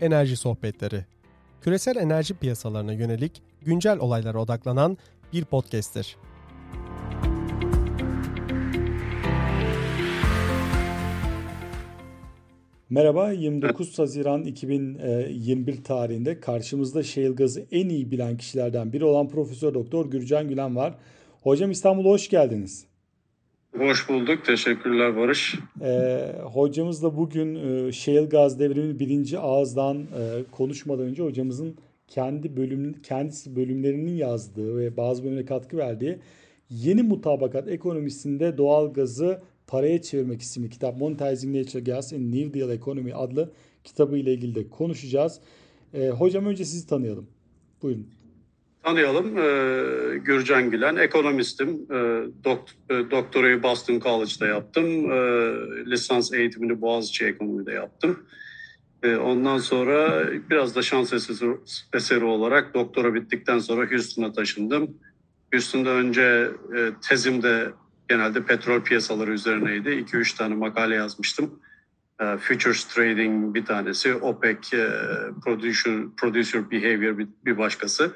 Enerji Sohbetleri. Küresel enerji piyasalarına yönelik güncel olaylara odaklanan bir podcast'tir. Merhaba, 29 Haziran 2021 tarihinde karşımızda shale gazı en iyi bilen kişilerden biri olan Profesör Doktor Gürcan Gülen var. Hocam İstanbul'a hoş geldiniz. Hoş bulduk. Teşekkürler Barış. Ee, hocamızla bugün e, shale gaz devriminin birinci ağızdan e, konuşmadan önce hocamızın kendi bölüm kendisi bölümlerinin yazdığı ve bazı bölümlere katkı verdiği Yeni Mutabakat Ekonomisinde Doğal Gazı Paraya Çevirmek isimli kitap Monetizing Natural Gas in New Deal Economy adlı kitabı ile ilgili de konuşacağız. Ee, hocam önce sizi tanıyalım. Buyurun. Tanıyalım. Ee, Gürcan Gülen. Ekonomistim. Ee, dokt, e, doktorayı Boston College'da yaptım. Ee, lisans eğitimini Boğaziçi Ekonomi'de yaptım. Ee, ondan sonra biraz da şans eseri, olarak doktora bittikten sonra Houston'a taşındım. Houston'da önce e, tezimde genelde petrol piyasaları üzerineydi. 2-3 tane makale yazmıştım. E, Futures Trading bir tanesi, OPEC e, Producer, Producer Behavior bir başkası.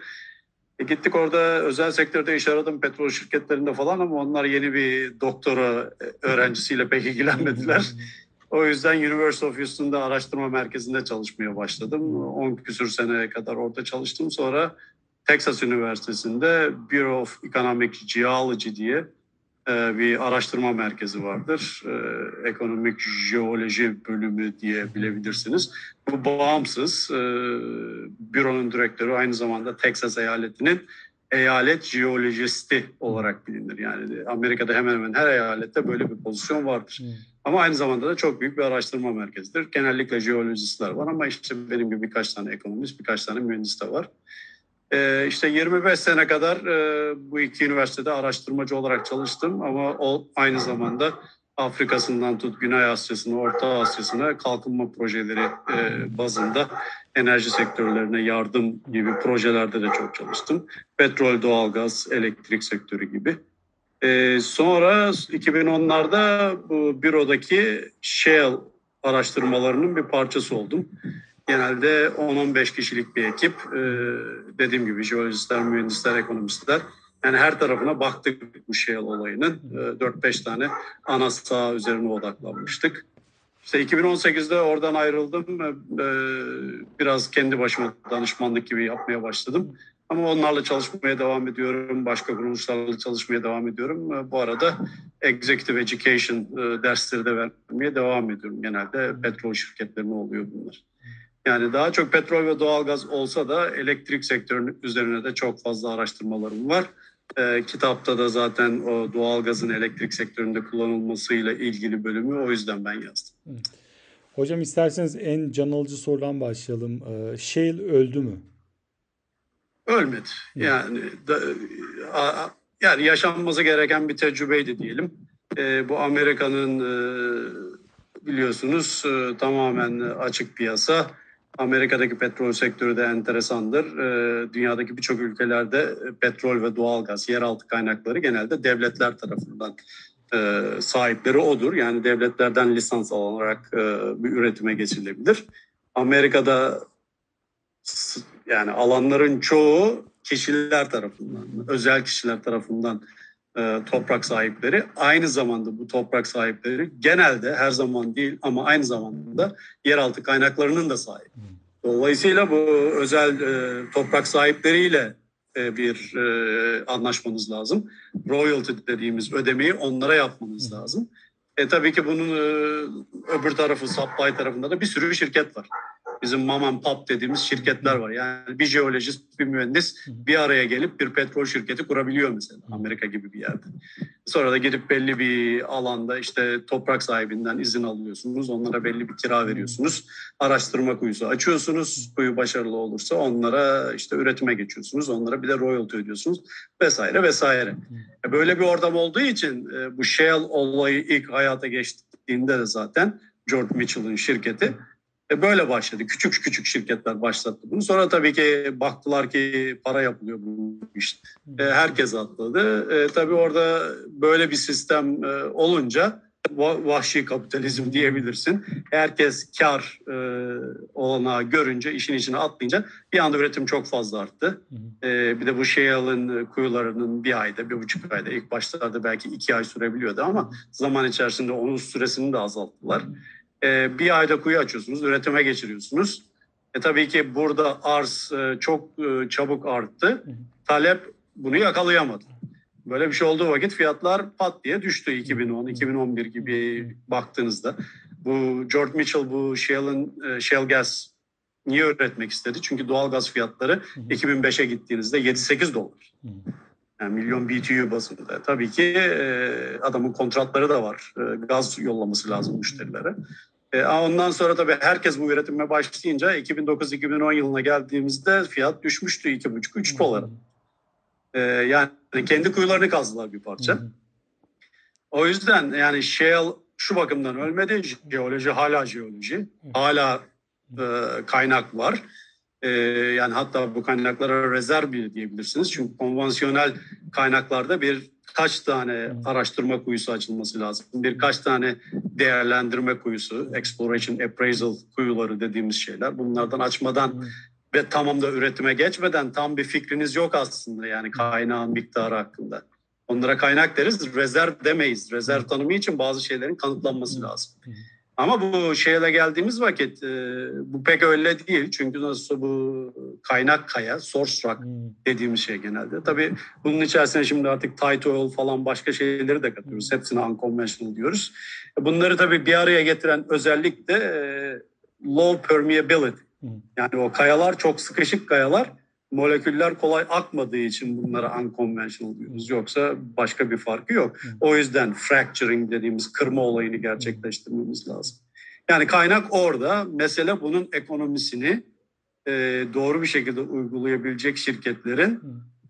E gittik orada özel sektörde iş aradım petrol şirketlerinde falan ama onlar yeni bir doktora öğrencisiyle pek ilgilenmediler. O yüzden University of Houston'da araştırma merkezinde çalışmaya başladım. 10 küsür seneye kadar orada çalıştım. Sonra Texas Üniversitesi'nde Bureau of Economic Geology diye bir araştırma merkezi vardır. Ekonomik jeoloji bölümü diye bilebilirsiniz. Bu bağımsız. Büronun direktörü aynı zamanda Texas eyaletinin eyalet jeolojisti olarak bilinir. Yani Amerika'da hemen hemen her eyalette böyle bir pozisyon vardır. Hmm. Ama aynı zamanda da çok büyük bir araştırma merkezidir. Genellikle jeolojistler var ama işte benim gibi birkaç tane ekonomist, birkaç tane mühendis de var. Ee, işte 25 sene kadar e, bu iki üniversitede araştırmacı olarak çalıştım ama o aynı zamanda Afrika'sından tut Güney Asya'sına, Orta Asya'sına kalkınma projeleri e, bazında enerji sektörlerine yardım gibi projelerde de çok çalıştım. Petrol, doğalgaz, elektrik sektörü gibi. E, sonra 2010'larda bu bürodaki Shell araştırmalarının bir parçası oldum. Genelde 10-15 kişilik bir ekip. E, dediğim gibi jeolojistler, mühendisler, ekonomistler. Yani her tarafına baktık bu Shell olayının. E, 4-5 tane ana saha üzerine odaklanmıştık. İşte 2018'de oradan ayrıldım. E, biraz kendi başıma danışmanlık gibi yapmaya başladım. Ama onlarla çalışmaya devam ediyorum. Başka kuruluşlarla çalışmaya devam ediyorum. Bu arada Executive Education e, dersleri de vermeye devam ediyorum. Genelde petrol şirketlerine oluyor bunlar. Yani daha çok petrol ve doğalgaz olsa da elektrik sektörünün üzerine de çok fazla araştırmalarım var. E, kitapta da zaten o doğalgazın elektrik sektöründe kullanılmasıyla ilgili bölümü o yüzden ben yazdım. Hocam isterseniz en can alıcı sorudan başlayalım. E, Shale öldü mü? Ölmedi. Yani da, a, yani yaşanması gereken bir tecrübeydi diyelim. E, bu Amerika'nın e, biliyorsunuz e, tamamen açık piyasa Amerika'daki petrol sektörü de enteresandır. Ee, dünyadaki birçok ülkelerde petrol ve doğalgaz, yeraltı kaynakları genelde devletler tarafından e, sahipleri odur. Yani devletlerden lisans alınarak e, bir üretime geçilebilir. Amerika'da yani alanların çoğu kişiler tarafından, özel kişiler tarafından e, toprak sahipleri. Aynı zamanda bu toprak sahipleri genelde her zaman değil ama aynı zamanda yeraltı kaynaklarının da sahibi. Dolayısıyla bu özel e, toprak sahipleriyle e, bir e, anlaşmanız lazım. Royalty dediğimiz ödemeyi onlara yapmanız lazım. E tabii ki bunun e, öbür tarafı supply tarafında da bir sürü şirket var bizim mom and pop dediğimiz şirketler var. Yani bir jeolojist, bir mühendis bir araya gelip bir petrol şirketi kurabiliyor mesela Amerika gibi bir yerde. Sonra da gidip belli bir alanda işte toprak sahibinden izin alıyorsunuz. Onlara belli bir kira veriyorsunuz. Araştırma kuyusu açıyorsunuz. Kuyu başarılı olursa onlara işte üretime geçiyorsunuz. Onlara bir de royalty ödüyorsunuz vesaire vesaire. E, böyle bir ortam olduğu için e, bu Shell olayı ilk hayata geçtiğinde de zaten George Mitchell'ın şirketi e böyle başladı. Küçük küçük şirketler başlattı bunu. Sonra tabii ki baktılar ki para yapılıyor bu işte. E, herkes atladı. E, tabii orada böyle bir sistem e, olunca vahşi kapitalizm diyebilirsin. Herkes kar e, olanağı görünce, işin içine atlayınca bir anda üretim çok fazla arttı. E, bir de bu Shale'ın kuyularının bir ayda, bir buçuk ayda ilk başlarda belki iki ay sürebiliyordu ama zaman içerisinde onun süresini de azalttılar. E, bir ayda kuyu açıyorsunuz, üretime geçiriyorsunuz. E, tabii ki burada arz e, çok e, çabuk arttı. Talep bunu yakalayamadı. Böyle bir şey olduğu vakit fiyatlar pat diye düştü 2010, 2011 gibi baktığınızda. Bu George Mitchell bu Shell'in e, Shell Gas niye üretmek istedi? Çünkü doğal gaz fiyatları 2005'e gittiğinizde 7-8 dolar. Yani milyon BTU bazında. Tabii ki e, adamın kontratları da var. E, gaz yollaması lazım müşterilere. Ondan sonra tabii herkes bu üretime başlayınca 2009-2010 yılına geldiğimizde fiyat düşmüştü 2,5-3 dolara. Yani kendi kuyularını kazdılar bir parça. O yüzden yani Shell şu bakımdan ölmedi. Jeoloji hala jeoloji. Hala e, kaynak var. E, yani hatta bu kaynaklara rezerv bile diyebilirsiniz. Çünkü konvansiyonel kaynaklarda bir kaç tane araştırma kuyusu açılması lazım. Birkaç tane değerlendirme kuyusu, exploration, appraisal kuyuları dediğimiz şeyler. Bunlardan açmadan ve tamam da üretime geçmeden tam bir fikriniz yok aslında yani kaynağın miktarı hakkında. Onlara kaynak deriz, rezerv demeyiz. Rezerv tanımı için bazı şeylerin kanıtlanması lazım. Ama bu şeye geldiğimiz vakit e, bu pek öyle değil. Çünkü nasıl bu kaynak kaya, source rock dediğimiz şey genelde. Tabii bunun içerisine şimdi artık tight oil falan başka şeyleri de katıyoruz. Hepsine unconventional diyoruz. Bunları tabii bir araya getiren özellik de e, low permeability. Yani o kayalar çok sıkışık kayalar. Moleküller kolay akmadığı için bunlara unconventional diyoruz. Yoksa başka bir farkı yok. O yüzden fracturing dediğimiz kırma olayını gerçekleştirmemiz lazım. Yani kaynak orada. Mesele bunun ekonomisini e, doğru bir şekilde uygulayabilecek şirketlerin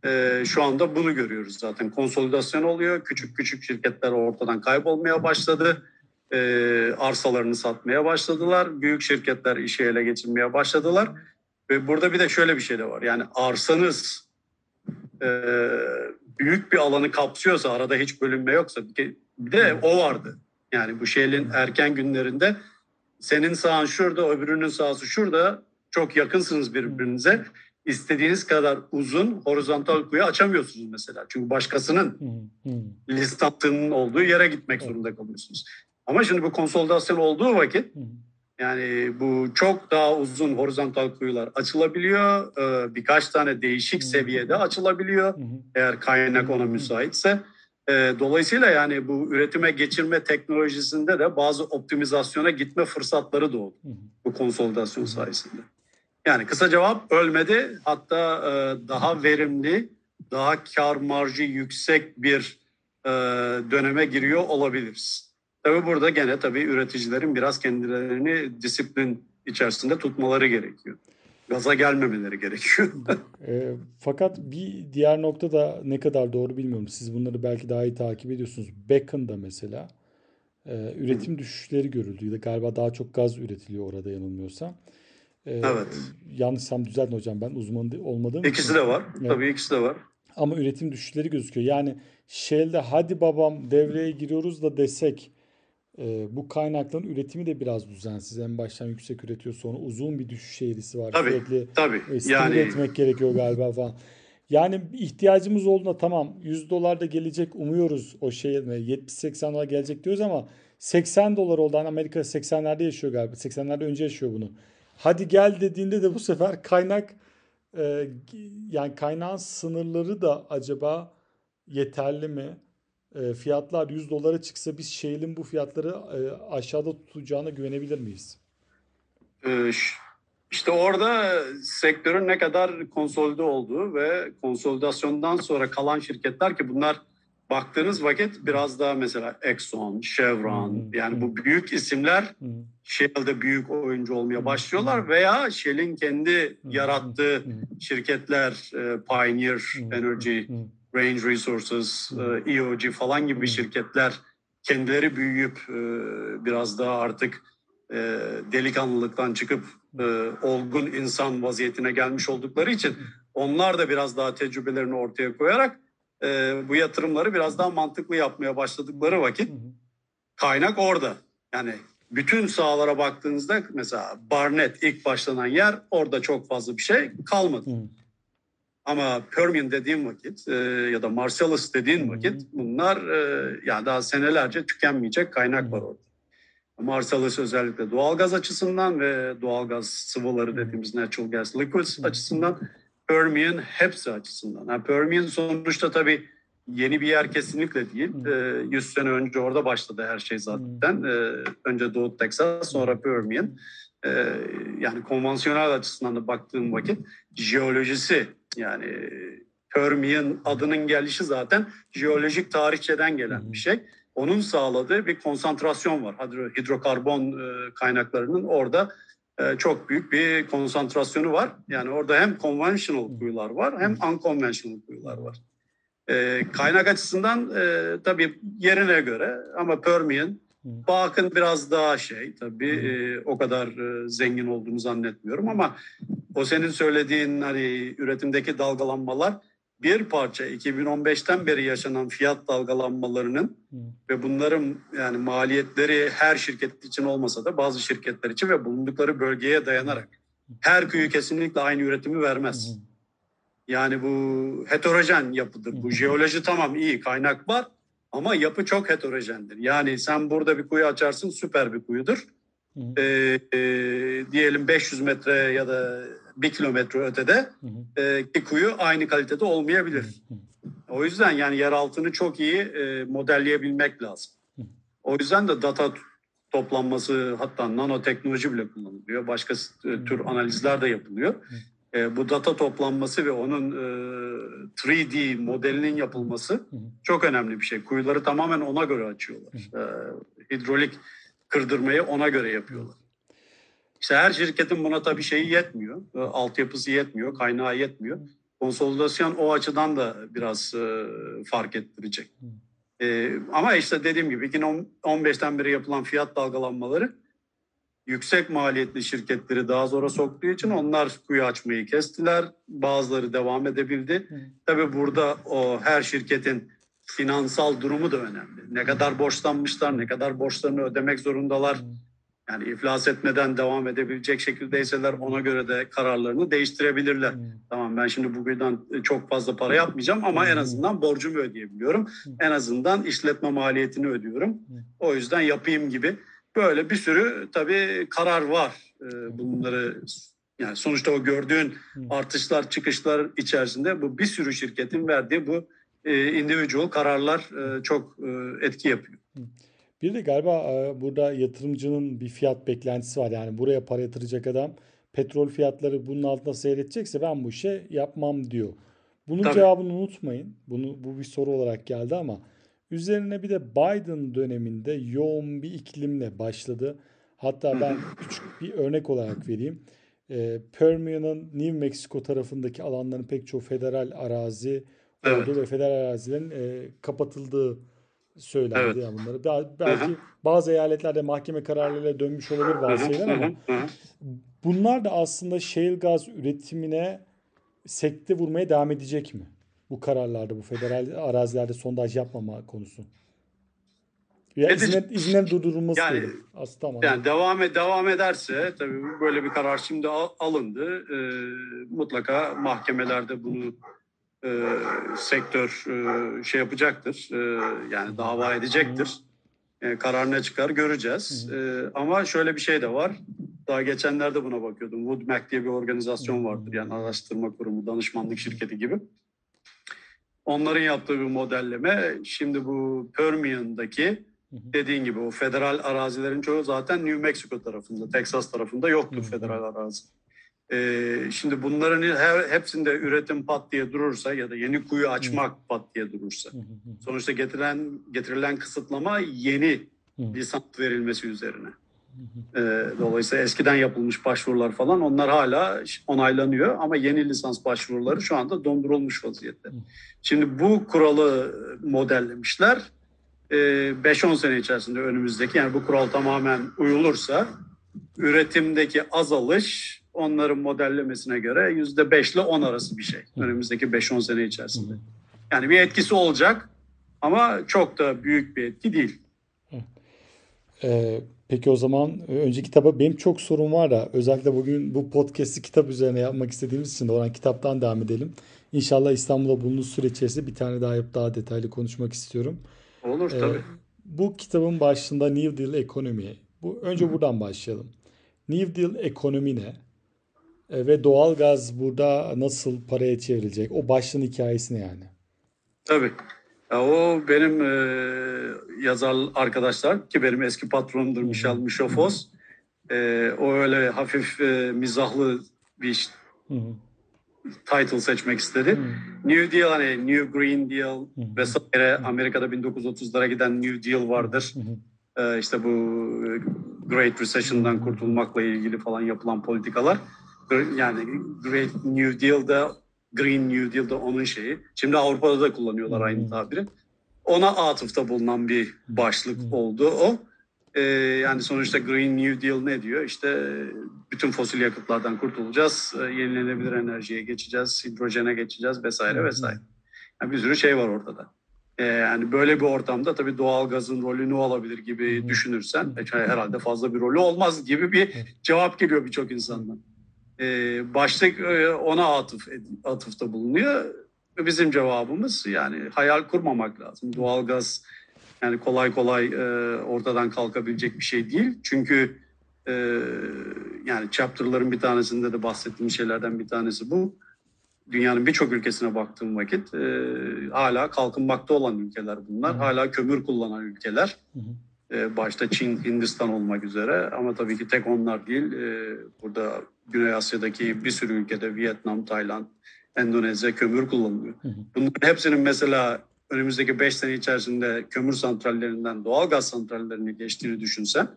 e, şu anda bunu görüyoruz zaten. Konsolidasyon oluyor. Küçük küçük şirketler ortadan kaybolmaya başladı e, arsalarını satmaya başladılar. Büyük şirketler işe ele geçirmeye başladılar. Ve burada bir de şöyle bir şey de var. Yani arsanız e, büyük bir alanı kapsıyorsa, arada hiç bölünme yoksa bir de o vardı. Yani bu şeyin erken günlerinde senin sağın şurada, öbürünün sağsı şurada. Çok yakınsınız birbirinize. İstediğiniz kadar uzun horizontal kuyu açamıyorsunuz mesela. Çünkü başkasının listatının olduğu yere gitmek zorunda kalıyorsunuz. Ama şimdi bu konsolidasyon olduğu vakit yani bu çok daha uzun horizontal kuyular açılabiliyor. Ee, birkaç tane değişik seviyede açılabiliyor. Eğer kaynak ona müsaitse. Ee, dolayısıyla yani bu üretime geçirme teknolojisinde de bazı optimizasyona gitme fırsatları doğdu. Bu konsolidasyon sayesinde. Yani kısa cevap ölmedi. Hatta e, daha verimli, daha kar marjı yüksek bir e, döneme giriyor olabiliriz. Tabii burada gene tabii üreticilerin biraz kendilerini disiplin içerisinde tutmaları gerekiyor. Gaza gelmemeleri gerekiyor. e, fakat bir diğer nokta da ne kadar doğru bilmiyorum. Siz bunları belki daha iyi takip ediyorsunuz. Becon'da mesela e, üretim düşüşleri görüldü. Galiba daha çok gaz üretiliyor orada yanılmıyorsam. E, evet. Yanlışsam düzeltin hocam ben uzman olmadığım İkisi için. de var. Evet. Tabii ikisi de var. Ama üretim düşüşleri gözüküyor. Yani Shell'de hadi babam devreye giriyoruz da desek e, bu kaynakların üretimi de biraz düzensiz. En baştan yüksek üretiyor sonra uzun bir düşüş eğrisi var. Tabii, Sürekli tabii. E, yani... etmek gerekiyor galiba falan. Yani ihtiyacımız olduğunda tamam 100 dolar da gelecek umuyoruz o şey 70-80 dolar gelecek diyoruz ama 80 dolar oldu. Hani Amerika 80'lerde yaşıyor galiba. 80'lerde önce yaşıyor bunu. Hadi gel dediğinde de bu sefer kaynak e, yani kaynağın sınırları da acaba yeterli mi? E, fiyatlar 100 dolara çıksa biz Shell'in bu fiyatları e, aşağıda tutacağına güvenebilir miyiz? Ee, işte orada sektörün ne kadar konsolide olduğu ve konsolidasyondan sonra kalan şirketler ki bunlar baktığınız vakit biraz daha mesela Exxon, Chevron hmm. yani bu büyük isimler hmm. Shell'de büyük oyuncu olmaya başlıyorlar veya Shell'in kendi yarattığı şirketler Pioneer Energy Range Resources, EOG e falan gibi şirketler kendileri büyüyüp e, biraz daha artık e, delikanlılıktan çıkıp olgun insan vaziyetine gelmiş oldukları için onlar da biraz daha tecrübelerini ortaya koyarak bu yatırımları biraz daha mantıklı yapmaya başladıkları vakit kaynak orada. Yani bütün sahalara baktığınızda mesela Barnett ilk başlanan yer orada çok fazla bir şey kalmadı. Ama Permian dediğim vakit e, ya da Marcellus dediğin vakit bunlar e, yani daha senelerce tükenmeyecek kaynak var orada. Marcellus özellikle doğalgaz açısından ve doğalgaz sıvıları dediğimiz natural gas liquids açısından Permian hepsi açısından. Yani Permian sonuçta tabii yeni bir yer kesinlikle değil. E, 100 sene önce orada başladı her şey zaten. E, önce Doğu Texas sonra Permian. E, yani konvansiyonel açısından da baktığım vakit jeolojisi yani Permian adının gelişi zaten jeolojik tarihçeden gelen bir şey. Onun sağladığı bir konsantrasyon var. Hidrokarbon e, kaynaklarının orada e, çok büyük bir konsantrasyonu var. Yani orada hem conventional kuyular var hem unconventional kuyular var. E, kaynak açısından tabii yerine göre ama Permian Bakın biraz daha şey tabii e, o kadar e, zengin olduğunu zannetmiyorum ama o senin söylediğin hani üretimdeki dalgalanmalar bir parça 2015'ten beri yaşanan fiyat dalgalanmalarının Hı. ve bunların yani maliyetleri her şirket için olmasa da bazı şirketler için ve bulundukları bölgeye dayanarak her kuyu kesinlikle aynı üretimi vermez. Hı. Yani bu heterojen yapıdır. Bu jeoloji tamam iyi kaynak var ama yapı çok heterojendir. Yani sen burada bir kuyu açarsın süper bir kuyudur. Ee, e, diyelim 500 metre ya da 1 kilometre ötede e, bir kuyu aynı kalitede olmayabilir. O yüzden yani yer altını çok iyi e, modelleyebilmek lazım. O yüzden de data toplanması hatta nanoteknoloji bile kullanılıyor. Başka e, tür analizler de yapılıyor. E, bu data toplanması ve onun e, 3D modelinin yapılması hı hı. çok önemli bir şey. Kuyuları tamamen ona göre açıyorlar. Hı. E, hidrolik kırdırmayı ona göre yapıyorlar. İşte her şirketin buna tabii şeyi yetmiyor. E, altyapısı yetmiyor, kaynağı yetmiyor. Konsolidasyon o açıdan da biraz e, fark ettirecek. E, ama işte dediğim gibi 2015'ten beri yapılan fiyat dalgalanmaları yüksek maliyetli şirketleri daha zora soktuğu için onlar kuyu açmayı kestiler. Bazıları devam edebildi. Tabii burada o her şirketin finansal durumu da önemli. Ne kadar borçlanmışlar, ne kadar borçlarını ödemek zorundalar. Hı. Yani iflas etmeden devam edebilecek şekildeyseler ona göre de kararlarını değiştirebilirler. Hmm. Tamam ben şimdi bugünden çok fazla para yapmayacağım ama hmm. en azından borcumu ödeyebiliyorum. Hmm. En azından işletme maliyetini ödüyorum. Hmm. O yüzden yapayım gibi Böyle bir sürü tabii karar var. Ee, bunları yani sonuçta o gördüğün artışlar çıkışlar içerisinde bu bir sürü şirketin verdiği bu e, individual kararlar e, çok e, etki yapıyor. Bir de galiba e, burada yatırımcının bir fiyat beklentisi var. Yani buraya para yatıracak adam petrol fiyatları bunun altında seyredecekse ben bu işe yapmam diyor. Bunun Tabii. cevabını unutmayın. Bunu bu bir soru olarak geldi ama Üzerine bir de Biden döneminde yoğun bir iklimle başladı. Hatta ben küçük bir örnek olarak vereyim. E, Permian'ın New Mexico tarafındaki alanların pek çoğu federal arazi evet. oldu ve federal arazilerin e, kapatıldığı söylendi evet. yani bunları. Belki Hı-hı. bazı eyaletlerde mahkeme kararlarıyla dönmüş olabilir bazı şeyler ama Hı-hı. bunlar da aslında shale gaz üretimine sekte vurmaya devam edecek mi? bu kararlarda, bu federal arazilerde sondaj yapmama konusu. Ya izin, izinlerin durdurulması yani, değil. Aslında tamam. Yani devam et, devam ederse tabii böyle bir karar şimdi alındı. E, mutlaka mahkemelerde bunu e, sektör e, şey yapacaktır. E, yani dava edecektir. E, karar ne çıkar göreceğiz. E, ama şöyle bir şey de var. Daha geçenlerde buna bakıyordum. Woodmac diye bir organizasyon vardır. Yani araştırma kurumu, danışmanlık şirketi gibi. Onların yaptığı bir modelleme. Şimdi bu Permian'daki dediğin gibi o federal arazilerin çoğu zaten New Mexico tarafında, Texas tarafında yoktur federal arazi. Ee, şimdi bunların her, hepsinde üretim pat diye durursa ya da yeni kuyu açmak pat diye durursa sonuçta getirilen getirilen kısıtlama yeni lisans verilmesi üzerine. E, dolayısıyla eskiden yapılmış başvurular falan onlar hala onaylanıyor ama yeni lisans başvuruları şu anda dondurulmuş vaziyette. Şimdi bu kuralı modellemişler. 5-10 e, sene içerisinde önümüzdeki yani bu kural tamamen uyulursa üretimdeki azalış onların modellemesine göre yüzde 5 ile 10 arası bir şey. Önümüzdeki 5-10 sene içerisinde. Yani bir etkisi olacak ama çok da büyük bir etki değil. Ee, peki o zaman e, önceki kitaba benim çok sorun var da özellikle bugün bu podcast'i kitap üzerine yapmak istediğimiz için de oradan kitaptan devam edelim. İnşallah İstanbul'da bulunduğu süre içerisinde bir tane daha yapıp daha detaylı konuşmak istiyorum. Olur ee, tabii. Bu kitabın başında New Deal ekonomi. Bu önce buradan başlayalım. New Deal ekonomi ne? E, ve doğalgaz burada nasıl paraya çevrilecek? O başlığın hikayesi ne yani? Tabii. Ya o benim e, yazar arkadaşlar ki benim eski patronumdur Michel Michofos. E, o öyle hafif e, mizahlı bir title seçmek istedi. New Deal hani New Green Deal vesaire Amerika'da 1930'lara giden New Deal vardır. E, işte bu Great Recession'dan kurtulmakla ilgili falan yapılan politikalar. Yani Great New Deal'da Green New Deal'da onun şeyi. Şimdi Avrupa'da da kullanıyorlar aynı tabiri. Ona atıfta bulunan bir başlık oldu o. Ee, yani sonuçta Green New Deal ne diyor? İşte bütün fosil yakıtlardan kurtulacağız, e, yenilenebilir enerjiye geçeceğiz, hidrojene geçeceğiz vesaire vesaire. Yani bir sürü şey var ortada. Ee, yani böyle bir ortamda tabii doğal gazın rolü ne olabilir gibi düşünürsen e, herhalde fazla bir rolü olmaz gibi bir cevap geliyor birçok insandan. Ee, e, ona atıf atıfta bulunuyor. Bizim cevabımız yani hayal kurmamak lazım. Doğalgaz yani kolay kolay e, ortadan kalkabilecek bir şey değil. Çünkü e, yani chapter'ların bir tanesinde de bahsettiğim şeylerden bir tanesi bu. Dünyanın birçok ülkesine baktığım vakit e, hala kalkınmakta olan ülkeler bunlar. Hı. Hala kömür kullanan ülkeler. Hı hı. E, başta Çin, Hindistan olmak üzere ama tabii ki tek onlar değil. E, burada Güney Asya'daki bir sürü ülkede Vietnam, Tayland, Endonezya kömür kullanılıyor. Bunların hepsinin mesela önümüzdeki 5 sene içerisinde kömür santrallerinden doğal gaz santrallerine geçtiğini düşünsen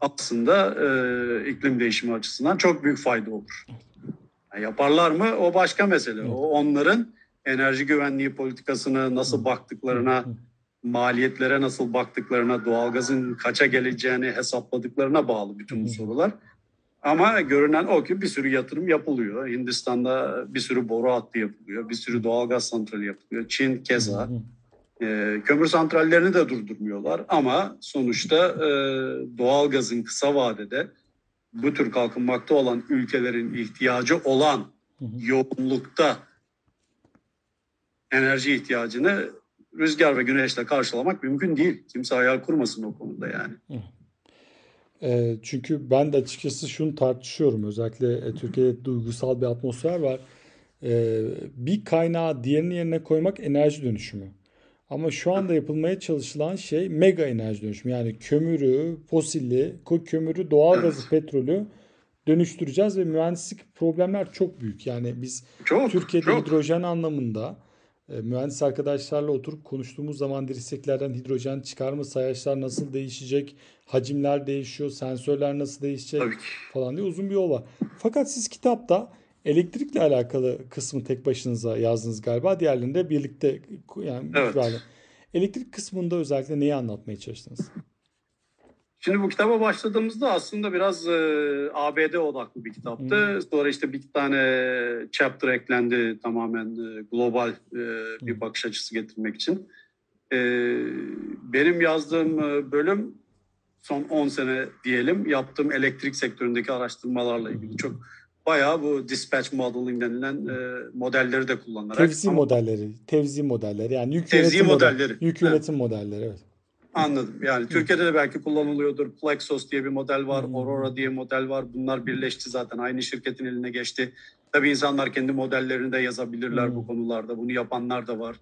aslında e, iklim değişimi açısından çok büyük fayda olur. Yani yaparlar mı o başka mesele. O onların enerji güvenliği politikasını nasıl baktıklarına, maliyetlere nasıl baktıklarına, doğalgazın kaça geleceğini hesapladıklarına bağlı bütün bu sorular. Ama görünen o ki bir sürü yatırım yapılıyor. Hindistan'da bir sürü boru hattı yapılıyor. Bir sürü doğalgaz santrali yapılıyor. Çin keza. E, kömür santrallerini de durdurmuyorlar. Ama sonuçta e, doğalgazın kısa vadede bu tür kalkınmakta olan ülkelerin ihtiyacı olan yoğunlukta enerji ihtiyacını rüzgar ve güneşle karşılamak mümkün değil. Kimse hayal kurmasın o konuda yani. E, çünkü ben de açıkçası şunu tartışıyorum. Özellikle e, Türkiye'de duygusal bir atmosfer var. E, bir kaynağı diğerinin yerine koymak enerji dönüşümü. Ama şu anda yapılmaya çalışılan şey mega enerji dönüşümü. Yani kömürü, fosilli, kömürü, doğal gazı, petrolü dönüştüreceğiz ve mühendislik problemler çok büyük. Yani biz çok, Türkiye'de çok. hidrojen anlamında e, mühendis arkadaşlarla oturup konuştuğumuz zaman dirseklerden hidrojen çıkar mı, sayaçlar nasıl değişecek, hacimler değişiyor, sensörler nasıl değişecek falan diye uzun bir yol var. Fakat siz kitapta elektrikle alakalı kısmı tek başınıza yazdınız galiba. Diğerlerinde birlikte yani evet. Elektrik kısmında özellikle neyi anlatmaya çalıştınız? Şimdi bu kitaba başladığımızda aslında biraz e, ABD odaklı bir kitaptı. Hmm. Sonra işte bir tane chapter eklendi tamamen e, global e, bir hmm. bakış açısı getirmek için. E, benim yazdığım e, bölüm son 10 sene diyelim yaptığım elektrik sektöründeki araştırmalarla ilgili çok bayağı bu dispatch modeling denilen e, modelleri de kullanarak. Tevzi ama, modelleri, tevzi modelleri yani yük tevzi yönetim modelleri. Model, yük yönetim evet. modelleri evet. Anladım. Yani Türkiye'de de belki kullanılıyordur. Plexos diye bir model var, hmm. Aurora diye model var. Bunlar birleşti zaten. Aynı şirketin eline geçti. Tabii insanlar kendi modellerini de yazabilirler hmm. bu konularda. Bunu yapanlar da var.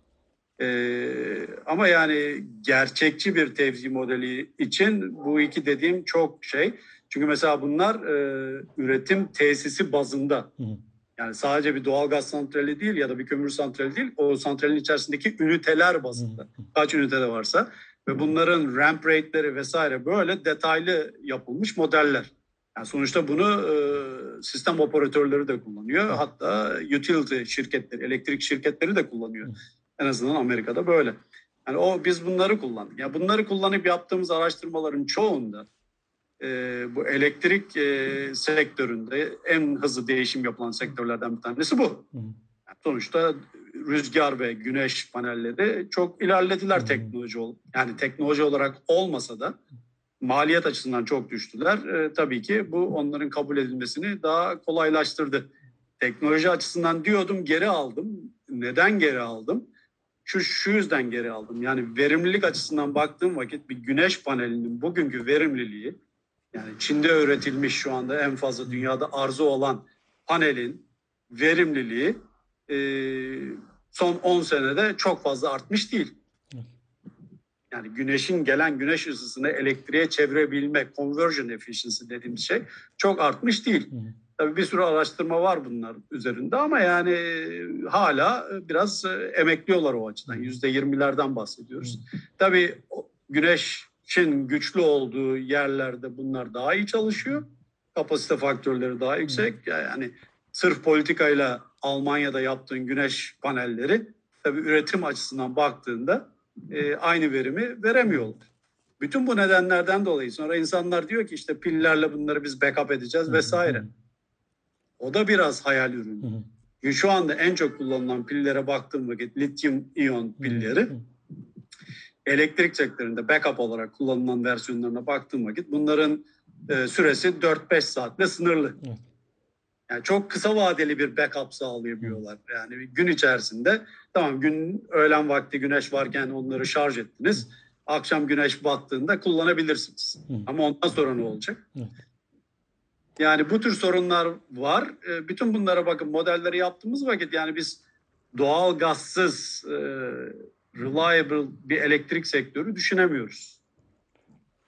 Ee, ama yani gerçekçi bir tevzi modeli için bu iki dediğim çok şey. Çünkü mesela bunlar e, üretim tesisi bazında. Hı. Yani sadece bir doğalgaz santrali değil ya da bir kömür santrali değil. O santralin içerisindeki üniteler bazında. Hı. Kaç ünite varsa. Ve bunların ramp rate'leri vesaire böyle detaylı yapılmış modeller. Yani sonuçta bunu e, sistem operatörleri de kullanıyor. Hatta utility şirketleri, elektrik şirketleri de kullanıyor. En azından Amerika'da böyle. Yani o biz bunları kullandık. Yani bunları kullanıp yaptığımız araştırmaların çoğunda e, bu elektrik e, sektöründe en hızlı değişim yapılan sektörlerden bir tanesi bu. Yani sonuçta rüzgar ve güneş panelleri çok ilerlediler teknoloji ol yani teknoloji olarak olmasa da maliyet açısından çok düştüler. E, tabii ki bu onların kabul edilmesini daha kolaylaştırdı. Teknoloji açısından diyordum geri aldım. Neden geri aldım? Şu, şu yüzden geri aldım. Yani verimlilik açısından baktığım vakit bir güneş panelinin bugünkü verimliliği yani Çin'de üretilmiş şu anda en fazla dünyada arzu olan panelin verimliliği e, son 10 senede çok fazla artmış değil. Yani güneşin gelen güneş ısısını elektriğe çevirebilme, conversion efficiency dediğimiz şey çok artmış değil. Tabii bir sürü araştırma var bunlar üzerinde ama yani hala biraz emekliyorlar o açıdan. Yüzde yirmilerden bahsediyoruz. Tabii güneşin güçlü olduğu yerlerde bunlar daha iyi çalışıyor. Kapasite faktörleri daha yüksek. Yani sırf politikayla Almanya'da yaptığın güneş panelleri tabii üretim açısından baktığında e, aynı verimi veremiyorlar. Bütün bu nedenlerden dolayı sonra insanlar diyor ki işte pillerle bunları biz backup edeceğiz vesaire. O da biraz hayal ürünü. Şu anda en çok kullanılan pillere baktığım vakit lityum iyon pilleri elektrik sektöründe backup olarak kullanılan versiyonlarına baktığım vakit bunların e, süresi 4-5 saatle sınırlı. Yani çok kısa vadeli bir backup sağlayabiliyorlar. Yani gün içerisinde tamam gün öğlen vakti güneş varken onları şarj ettiniz. Akşam güneş battığında kullanabilirsiniz. Ama ondan sonra ne olacak? Yani bu tür sorunlar var. E, bütün bunlara bakın modelleri yaptığımız vakit yani biz doğal gazsız e, reliable bir elektrik sektörü düşünemiyoruz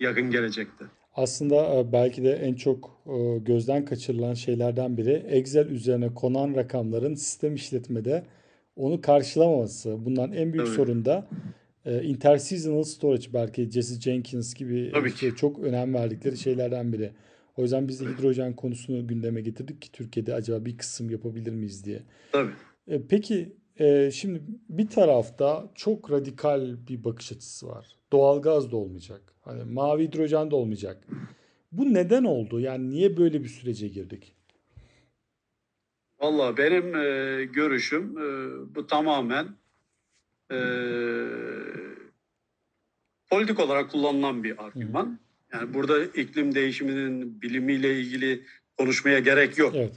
yakın gelecekte. Aslında e, belki de en çok e, gözden kaçırılan şeylerden biri Excel üzerine konan rakamların sistem işletmede onu karşılamaması. Bundan en büyük Tabii. sorun da interseasonal storage belki Jesse Jenkins gibi Tabii ki. çok önem verdikleri şeylerden biri. O yüzden biz de hidrojen konusunu gündeme getirdik ki Türkiye'de acaba bir kısım yapabilir miyiz diye. Tabii. Peki şimdi bir tarafta çok radikal bir bakış açısı var. Doğalgaz da olmayacak. Hani mavi hidrojen de olmayacak. Bu neden oldu? Yani niye böyle bir sürece girdik? Valla benim e, görüşüm e, bu tamamen e, politik olarak kullanılan bir argüman. Yani burada iklim değişiminin bilimiyle ilgili konuşmaya gerek yok. Evet.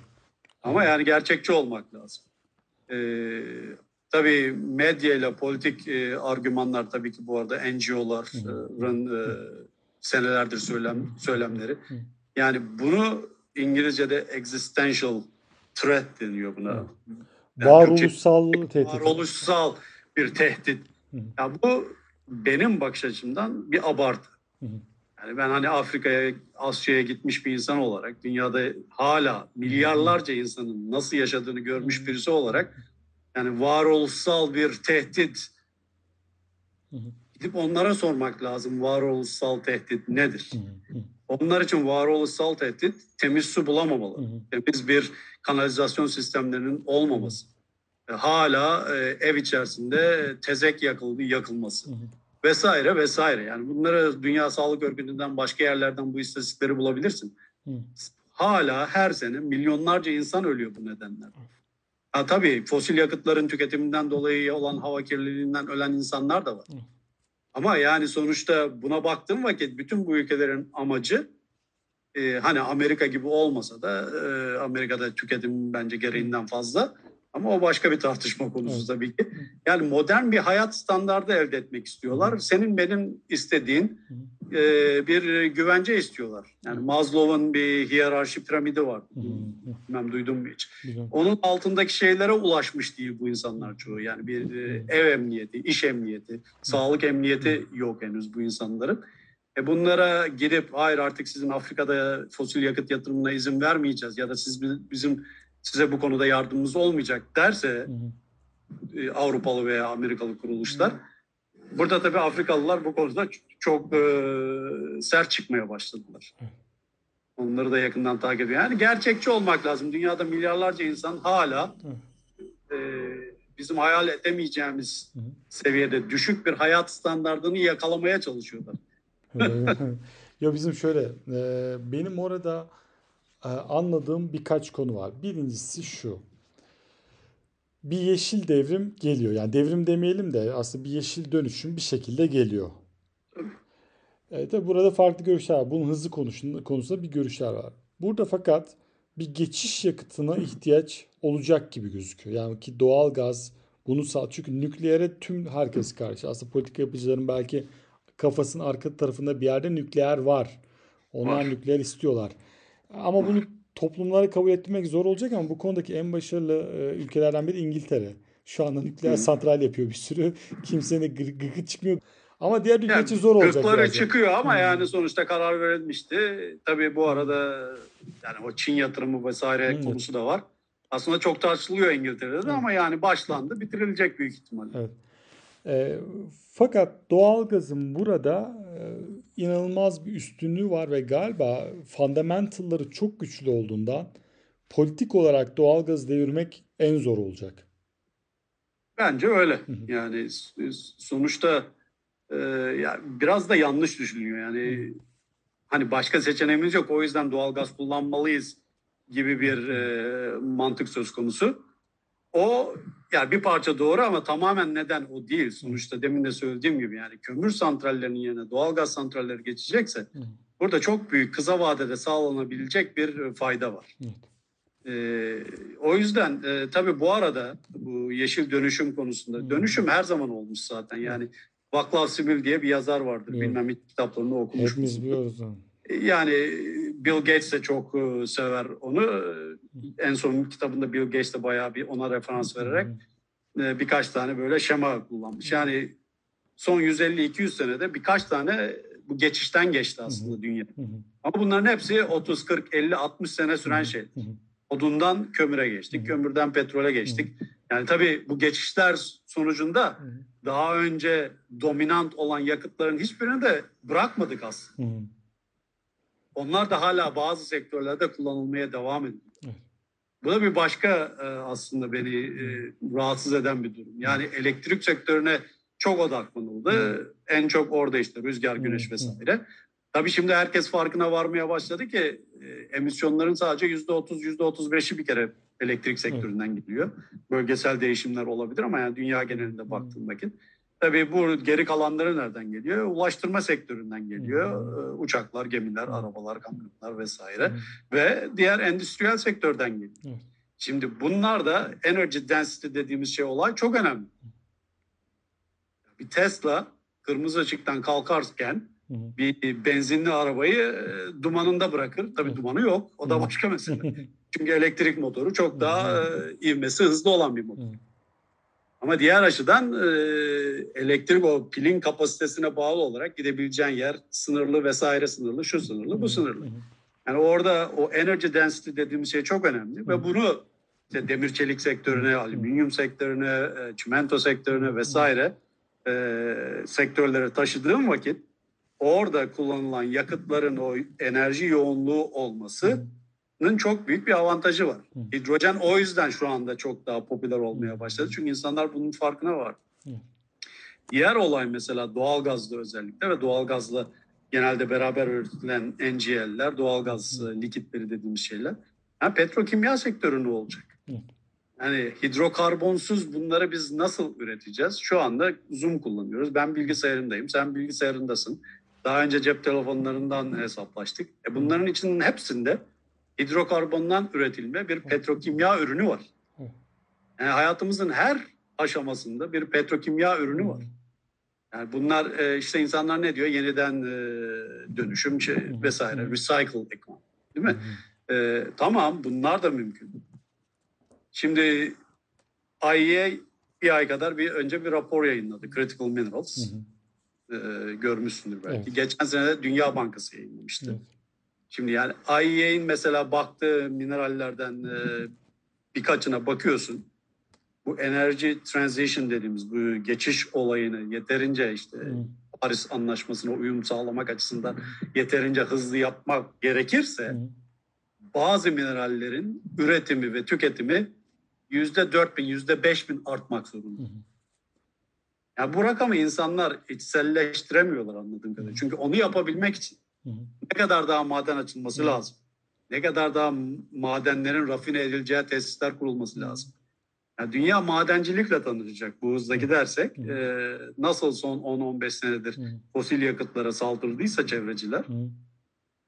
Ama yani gerçekçi olmak lazım. Ee, tabii medya ile politik e, argümanlar tabii ki bu arada NGO'ların e, senelerdir söylem söylemleri. Yani bunu İngilizce'de existential threat deniyor buna. Yani varoluşsal tehdit. Varoluşsal bir tehdit. Ya yani bu benim bakış açımdan bir abartı. Yani ben hani Afrika'ya, Asya'ya gitmiş bir insan olarak dünyada hala milyarlarca insanın nasıl yaşadığını görmüş birisi olarak yani varoluşsal bir tehdit. Gidip onlara sormak lazım varoluşsal tehdit nedir? Onlar için varoluşsal tehdit temiz su bulamamalı. Temiz bir kanalizasyon sistemlerinin olmaması. Hala e, ev içerisinde tezek yakıl, yakılması vesaire vesaire. Yani bunları Dünya Sağlık Örgütü'nden başka yerlerden bu istatistikleri bulabilirsin. Hı. Hala her sene milyonlarca insan ölüyor bu nedenlerden. Ha, tabii fosil yakıtların tüketiminden dolayı olan hava kirliliğinden ölen insanlar da var. Hı. Ama yani sonuçta buna baktığım vakit bütün bu ülkelerin amacı e, hani Amerika gibi olmasa da e, Amerika'da tüketim bence gereğinden fazla ama o başka bir tartışma konusu tabii ki. Yani modern bir hayat standardı elde etmek istiyorlar. Senin benim istediğin e, bir güvence istiyorlar. Yani Maslow'un bir hiyerarşi piramidi var. Bilmem duydun mu hiç? Onun altındaki şeylere ulaşmış değil bu insanlar çoğu. Yani bir e, ev emniyeti, iş emniyeti, sağlık emniyeti yok henüz bu insanların. E bunlara gidip hayır artık sizin Afrika'da fosil yakıt yatırımına izin vermeyeceğiz ya da siz bizim size bu konuda yardımımız olmayacak derse e, Avrupalı veya Amerikalı kuruluşlar burada tabii Afrikalılar bu konuda çok e, sert çıkmaya başladılar. Onları da yakından takip ediyor. Yani gerçekçi olmak lazım. Dünyada milyarlarca insan hala e, bizim hayal edemeyeceğimiz seviyede düşük bir hayat standartını yakalamaya çalışıyorlar. ya bizim şöyle, e, benim orada anladığım birkaç konu var. Birincisi şu. Bir yeşil devrim geliyor. Yani devrim demeyelim de aslında bir yeşil dönüşüm bir şekilde geliyor. E, tabii burada farklı görüşler var. Bunun hızlı konusunda bir görüşler var. Burada fakat bir geçiş yakıtına ihtiyaç olacak gibi gözüküyor. Yani ki doğal gaz bunu sağ çünkü nükleere tüm herkes karşı. Aslında politika yapıcıların belki kafasının arka tarafında bir yerde nükleer var. Onlar nükleer istiyorlar. Ama bunu toplumlara kabul ettirmek zor olacak ama bu konudaki en başarılı e, ülkelerden biri İngiltere. Şu anda nükleer santral yapıyor bir sürü. Kimsenin gı gıkı çıkmıyor. Ama diğer ülke yani, için zor olacak. Gırkları çıkıyor ama yani sonuçta karar verilmişti. Tabii bu arada yani o Çin yatırımı vesaire hmm. konusu da var. Aslında çok tartışılıyor İngiltere'de hmm. ama yani başlandı bitirilecek büyük ihtimalle. Evet. E, fakat doğalgazın burada e, inanılmaz bir üstünlüğü var ve galiba fundamentalları çok güçlü olduğundan politik olarak doğalgazı devirmek en zor olacak. Bence öyle. Yani sonuçta e, ya biraz da yanlış düşünüyor. Yani hani başka seçeneğimiz yok o yüzden doğalgaz kullanmalıyız gibi bir e, mantık söz konusu. O yani bir parça doğru ama tamamen neden o değil. Sonuçta demin de söylediğim gibi yani kömür santrallerinin yerine doğalgaz santralleri geçecekse burada çok büyük kısa vadede sağlanabilecek bir fayda var. Ee, o yüzden e, tabii bu arada bu yeşil dönüşüm konusunda dönüşüm her zaman olmuş zaten. Yani Vaclav Smil diye bir yazar vardır. Bilmem hiç kitaplarını okumuş. Hepimiz biliyoruz. Yani Bill Gates de çok e, sever onu. En son kitabında Bill Gates de bayağı bir ona referans vererek e, birkaç tane böyle şema kullanmış. Yani son 150-200 senede birkaç tane bu geçişten geçti aslında dünya. Ama bunların hepsi 30, 40, 50, 60 sene süren şey. Odundan kömüre geçtik, kömürden petrole geçtik. Yani tabii bu geçişler sonucunda daha önce dominant olan yakıtların hiçbirini de bırakmadık aslında. Onlar da hala bazı sektörlerde kullanılmaya devam ediyor. Bu da bir başka e, aslında beni e, rahatsız eden bir durum. Yani elektrik sektörüne çok odaklanıldı. En çok orada işte rüzgar, güneş vesaire. Tabii şimdi herkes farkına varmaya başladı ki e, emisyonların sadece yüzde otuz, yüzde otuz beşi bir kere elektrik sektöründen gidiyor. Bölgesel değişimler olabilir ama yani dünya genelinde baktığım vakit. Tabii bu geri kalanları nereden geliyor? Ulaştırma sektöründen geliyor. Ee, uçaklar, gemiler, arabalar, kamyonlar vesaire. Ve diğer endüstriyel sektörden geliyor. Şimdi bunlar da energy density dediğimiz şey olay çok önemli. Bir Tesla kırmızı ışıktan kalkarken bir benzinli arabayı e, dumanında bırakır. Tabii dumanı yok. O da başka mesele. Çünkü elektrik motoru çok daha e, ivmesi hızlı olan bir motor. Ama diğer açıdan e, elektrik o pilin kapasitesine bağlı olarak gidebileceğin yer sınırlı vesaire sınırlı, şu sınırlı, bu sınırlı. Yani orada o energy density dediğimiz şey çok önemli ve bunu işte demir çelik sektörüne, alüminyum sektörüne, e, çimento sektörüne vesaire e, sektörlere taşıdığım vakit orada kullanılan yakıtların o enerji yoğunluğu olması çok büyük bir avantajı var. Hidrojen o yüzden şu anda çok daha popüler olmaya başladı. Çünkü insanlar bunun farkına var. Diğer olay mesela doğalgazda özellikle ve doğalgazla genelde beraber üretilen NGL'ler, doğalgaz Hı. likitleri dediğimiz şeyler. Yani petrokimya sektörü ne olacak? Yani hidrokarbonsuz bunları biz nasıl üreteceğiz? Şu anda Zoom kullanıyoruz. Ben bilgisayarındayım, sen bilgisayarındasın. Daha önce cep telefonlarından hesaplaştık. E bunların içinin hepsinde hidrokarbondan üretilme bir petrokimya ürünü var. Yani hayatımızın her aşamasında bir petrokimya ürünü var. Yani bunlar e, işte insanlar ne diyor? Yeniden e, dönüşüm şey vesaire, recycle economy. Değil mi? E, tamam bunlar da mümkün. Şimdi IEA bir ay kadar bir önce bir rapor yayınladı. Critical Minerals. E, görmüşsündür belki. Evet. Geçen sene de Dünya Bankası yayınlamıştı. Evet. Şimdi yani IEA'in mesela baktığı minerallerden e, birkaçına bakıyorsun. Bu enerji transition dediğimiz bu geçiş olayını yeterince işte. Paris Anlaşması'na uyum sağlamak açısından yeterince hızlı yapmak gerekirse bazı minerallerin üretimi ve tüketimi yüzde dört bin, yüzde beş bin artmak zorunda. Yani bu rakamı insanlar içselleştiremiyorlar anladığım kadarıyla. Çünkü onu yapabilmek için ne kadar daha maden açılması Hı. lazım? Ne kadar daha madenlerin rafine edileceği tesisler kurulması lazım? Yani dünya madencilikle tanışacak bu hızla gidersek. E, nasıl son 10-15 senedir fosil yakıtlara saldırdıysa çevreciler.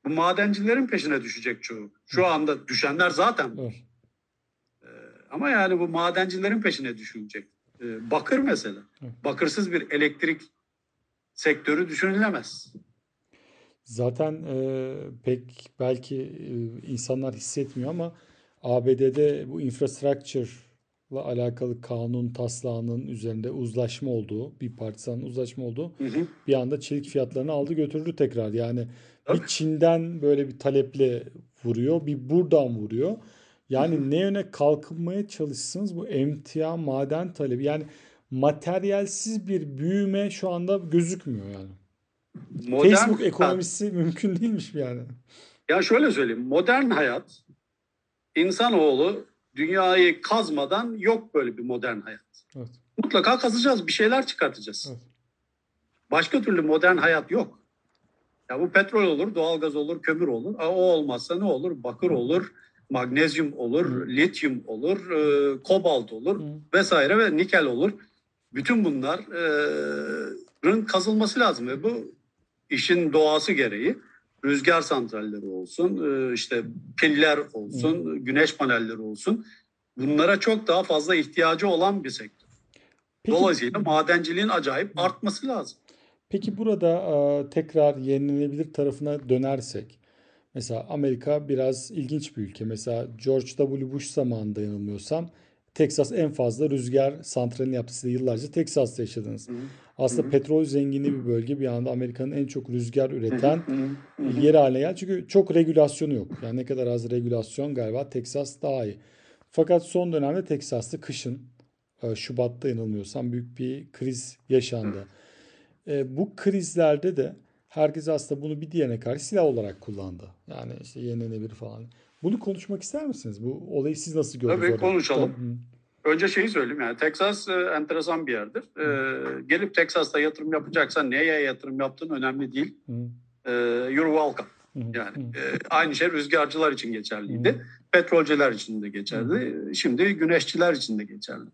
Bu madencilerin peşine düşecek çoğu. Şu anda düşenler zaten. Evet. E, ama yani bu madencilerin peşine düşülecek. E, bakır mesela. Evet. Bakırsız bir elektrik sektörü düşünülemez. Zaten e, pek belki e, insanlar hissetmiyor ama ABD'de bu infrastructure'la alakalı kanun taslağının üzerinde uzlaşma olduğu, bir partisanın uzlaşma olduğu Hı hı. bir anda çelik fiyatlarını aldı götürdü tekrar. Yani Tabii. bir Çin'den böyle bir taleple vuruyor, bir buradan vuruyor. Yani ne yöne kalkınmaya çalışsınız bu emtia maden talebi yani materyalsiz bir büyüme şu anda gözükmüyor yani. Modern Facebook ekonomisi mümkün değilmiş yani. Ya şöyle söyleyeyim. Modern hayat insanoğlu dünyayı kazmadan yok böyle bir modern hayat. Evet. Mutlaka kazacağız. Bir şeyler çıkartacağız. Evet. Başka türlü modern hayat yok. Ya bu petrol olur, doğalgaz olur, kömür olur. O olmazsa ne olur? Bakır olur, magnezyum olur, Hı. lityum olur, e, kobalt olur Hı. vesaire ve nikel olur. Bütün bunların kazılması lazım ve bu işin doğası gereği rüzgar santralleri olsun, e, işte piller olsun, güneş panelleri olsun. Bunlara çok daha fazla ihtiyacı olan bir sektör. Peki, Dolayısıyla madenciliğin acayip artması lazım. peki burada e, tekrar yenilenebilir tarafına dönersek mesela Amerika biraz ilginç bir ülke. Mesela George W. Bush zamanında yanılmıyorsam Texas en fazla rüzgar santralini yaptı. Siz de yıllarca Texas'ta yaşadınız. Aslında Hı hı. petrol zengini bir bölge. Bir anda Amerika'nın en çok rüzgar üreten Hı hı, hı hı. yeri haline geldi. Çünkü çok regülasyonu yok. Yani ne kadar az regülasyon galiba Texas daha iyi. Fakat son dönemde Texas'ta kışın e, Şubat'ta yanılmıyorsam büyük bir kriz yaşandı. E, bu krizlerde de herkes aslında bunu bir diğerine karşı silah olarak kullandı. Yani işte yenilenebilir falan. Bunu konuşmak ister misiniz? Bu olayı siz nasıl gördünüz Tabii, orada? konuşalım. Hı. Önce şeyi söyleyeyim yani Texas e, enteresan bir yerdir. E, gelip Texas'ta yatırım yapacaksan neye yatırım yaptığın önemli değil. E, you're welcome. Yani e, aynı şey rüzgarcılar için geçerliydi. Petrolcüler için de geçerli. Şimdi güneşçiler için de geçerli.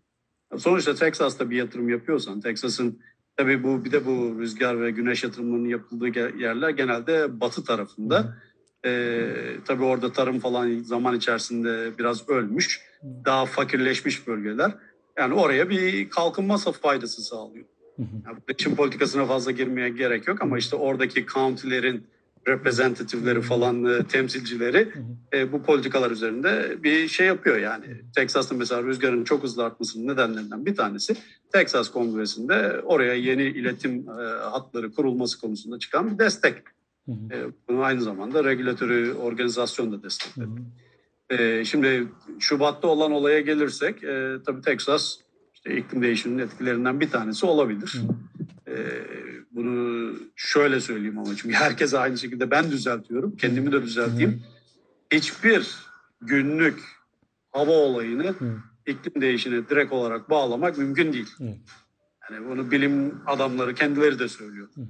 Sonuçta Texas'ta bir yatırım yapıyorsan, Texas'ın tabii bu bir de bu rüzgar ve güneş yatırımlarının yapıldığı yerler genelde batı tarafında. E, tabii orada tarım falan zaman içerisinde biraz ölmüş, daha fakirleşmiş bölgeler. Yani oraya bir kalkınma faydası sağlıyor. Yani bu için politikasına fazla girmeye gerek yok ama işte oradaki county'lerin representatifleri falan e, temsilcileri e, bu politikalar üzerinde bir şey yapıyor yani. Texas'ta mesela rüzgarın çok hızlı artmasının nedenlerinden bir tanesi Texas Kongresi'nde oraya yeni iletim e, hatları kurulması konusunda çıkan bir destek. Hı hı. E, bunu aynı zamanda regülatörü organizasyon da Hı destekledi. hı. E, şimdi Şubat'ta olan olaya gelirsek e, tabii Texas işte iklim değişiminin etkilerinden bir tanesi olabilir. Hı. Ee, bunu şöyle söyleyeyim ama çünkü herkes aynı şekilde ben düzeltiyorum. Kendimi de düzelteyim. Hiçbir günlük hava olayını Hı. iklim değişimine direkt olarak bağlamak mümkün değil. Evet. Yani bunu bilim adamları kendileri de söylüyor. Hı.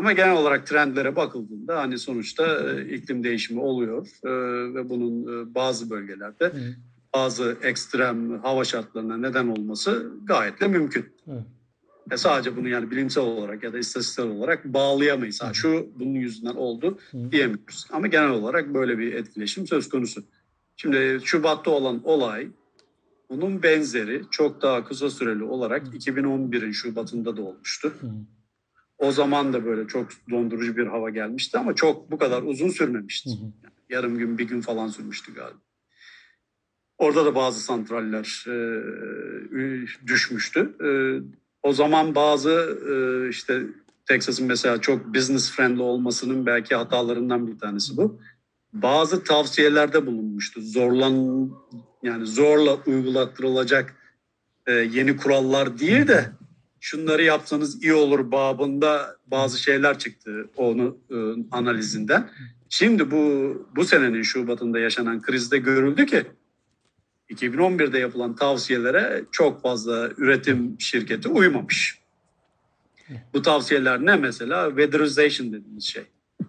Ama genel olarak trendlere bakıldığında hani sonuçta e, iklim değişimi oluyor e, ve bunun e, bazı bölgelerde bazı ekstrem hava şartlarına neden olması gayet de mümkün. Evet. E sadece bunu yani bilimsel olarak ya da istatistiksel olarak bağlayamayız. Ha, şu bunun yüzünden oldu diyemiyoruz. Ama genel olarak böyle bir etkileşim söz konusu. Şimdi Şubat'ta olan olay bunun benzeri çok daha kısa süreli olarak 2011'in Şubat'ında da olmuştu. Hı. O zaman da böyle çok dondurucu bir hava gelmişti ama çok bu kadar uzun sürmemişti. Hı hı. Yarım gün bir gün falan sürmüştü galiba. Orada da bazı santraller e, düşmüştü. E, o zaman bazı e, işte Texas'ın mesela çok business friendly olmasının belki hatalarından bir tanesi bu. Bazı tavsiyelerde bulunmuştu. Zorlan yani zorla uygulattırılacak e, yeni kurallar değil de şunları yapsanız iyi olur babında bazı şeyler çıktı onu e, analizinden. Şimdi bu bu senenin Şubat'ında yaşanan krizde görüldü ki 2011'de yapılan tavsiyelere çok fazla üretim şirketi uymamış. Bu tavsiyeler ne mesela? Weatherization dediğimiz şey.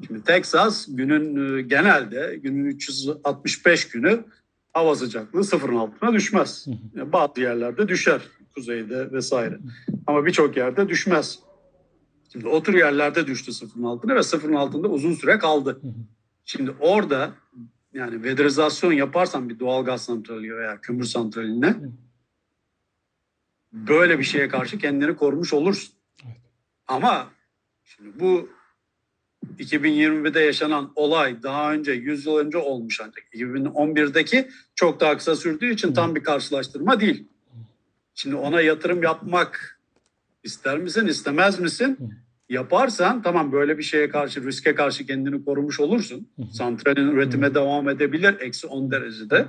Şimdi Texas günün e, genelde günün 365 günü hava sıcaklığı sıfırın altına düşmez. Bazı yerlerde düşer kuzeyde vesaire. Ama birçok yerde düşmez. Şimdi o tür yerlerde düştü sıfırın altına ve sıfırın altında uzun süre kaldı. Şimdi orada yani vedrizasyon yaparsan bir doğal gaz santrali veya kömür santraline böyle bir şeye karşı kendini korumuş olursun. Ama şimdi bu 2020'de yaşanan olay daha önce 100 yıl önce olmuş ancak 2011'deki çok daha kısa sürdüğü için tam bir karşılaştırma değil. Şimdi ona yatırım yapmak ister misin istemez misin? Yaparsan tamam böyle bir şeye karşı riske karşı kendini korumuş olursun. Santralin üretime devam edebilir eksi 10 derecede.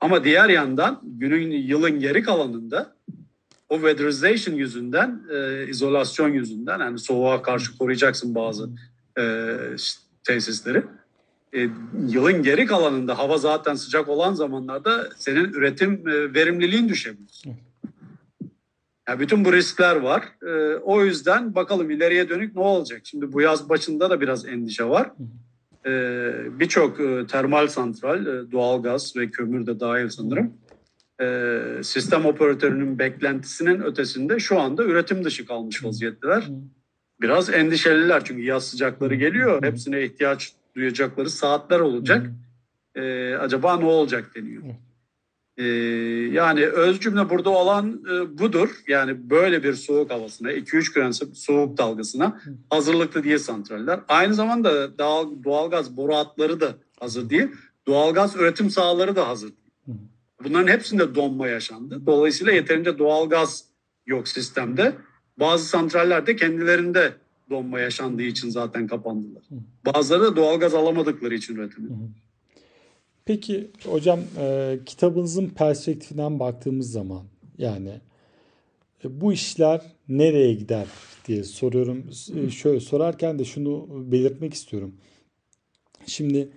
Ama diğer yandan günün yılın geri kalanında o weatherization yüzünden, e, izolasyon yüzünden yani soğuğa karşı koruyacaksın bazı e, tesisleri. E, yılın geri kalanında hava zaten sıcak olan zamanlarda senin üretim e, verimliliğin düşebilir. Yani bütün bu riskler var. E, o yüzden bakalım ileriye dönük ne olacak? Şimdi bu yaz başında da biraz endişe var. E, Birçok e, termal santral, e, doğalgaz ve kömür de dahil sanırım. E, sistem operatörünün beklentisinin ötesinde şu anda üretim dışı kalmış vaziyetteler. Biraz endişeliler çünkü yaz sıcakları geliyor. Hepsine ihtiyaç duyacakları saatler olacak. E, acaba ne olacak deniyor. Ee, yani öz cümle burada olan e, budur. Yani böyle bir soğuk havasına, 2-3 gram soğuk dalgasına hazırlıklı değil santraller. Aynı zamanda doğal, doğalgaz boru hatları da hazır değil. Doğalgaz üretim sahaları da hazır. Bunların hepsinde donma yaşandı. Dolayısıyla yeterince doğalgaz yok sistemde. Bazı santraller de kendilerinde donma yaşandığı için zaten kapandılar. Bazıları da doğalgaz alamadıkları için üretimi. Peki hocam e, kitabınızın perspektifinden baktığımız zaman yani e, bu işler nereye gider diye soruyorum. E, şöyle sorarken de şunu belirtmek istiyorum. Şimdi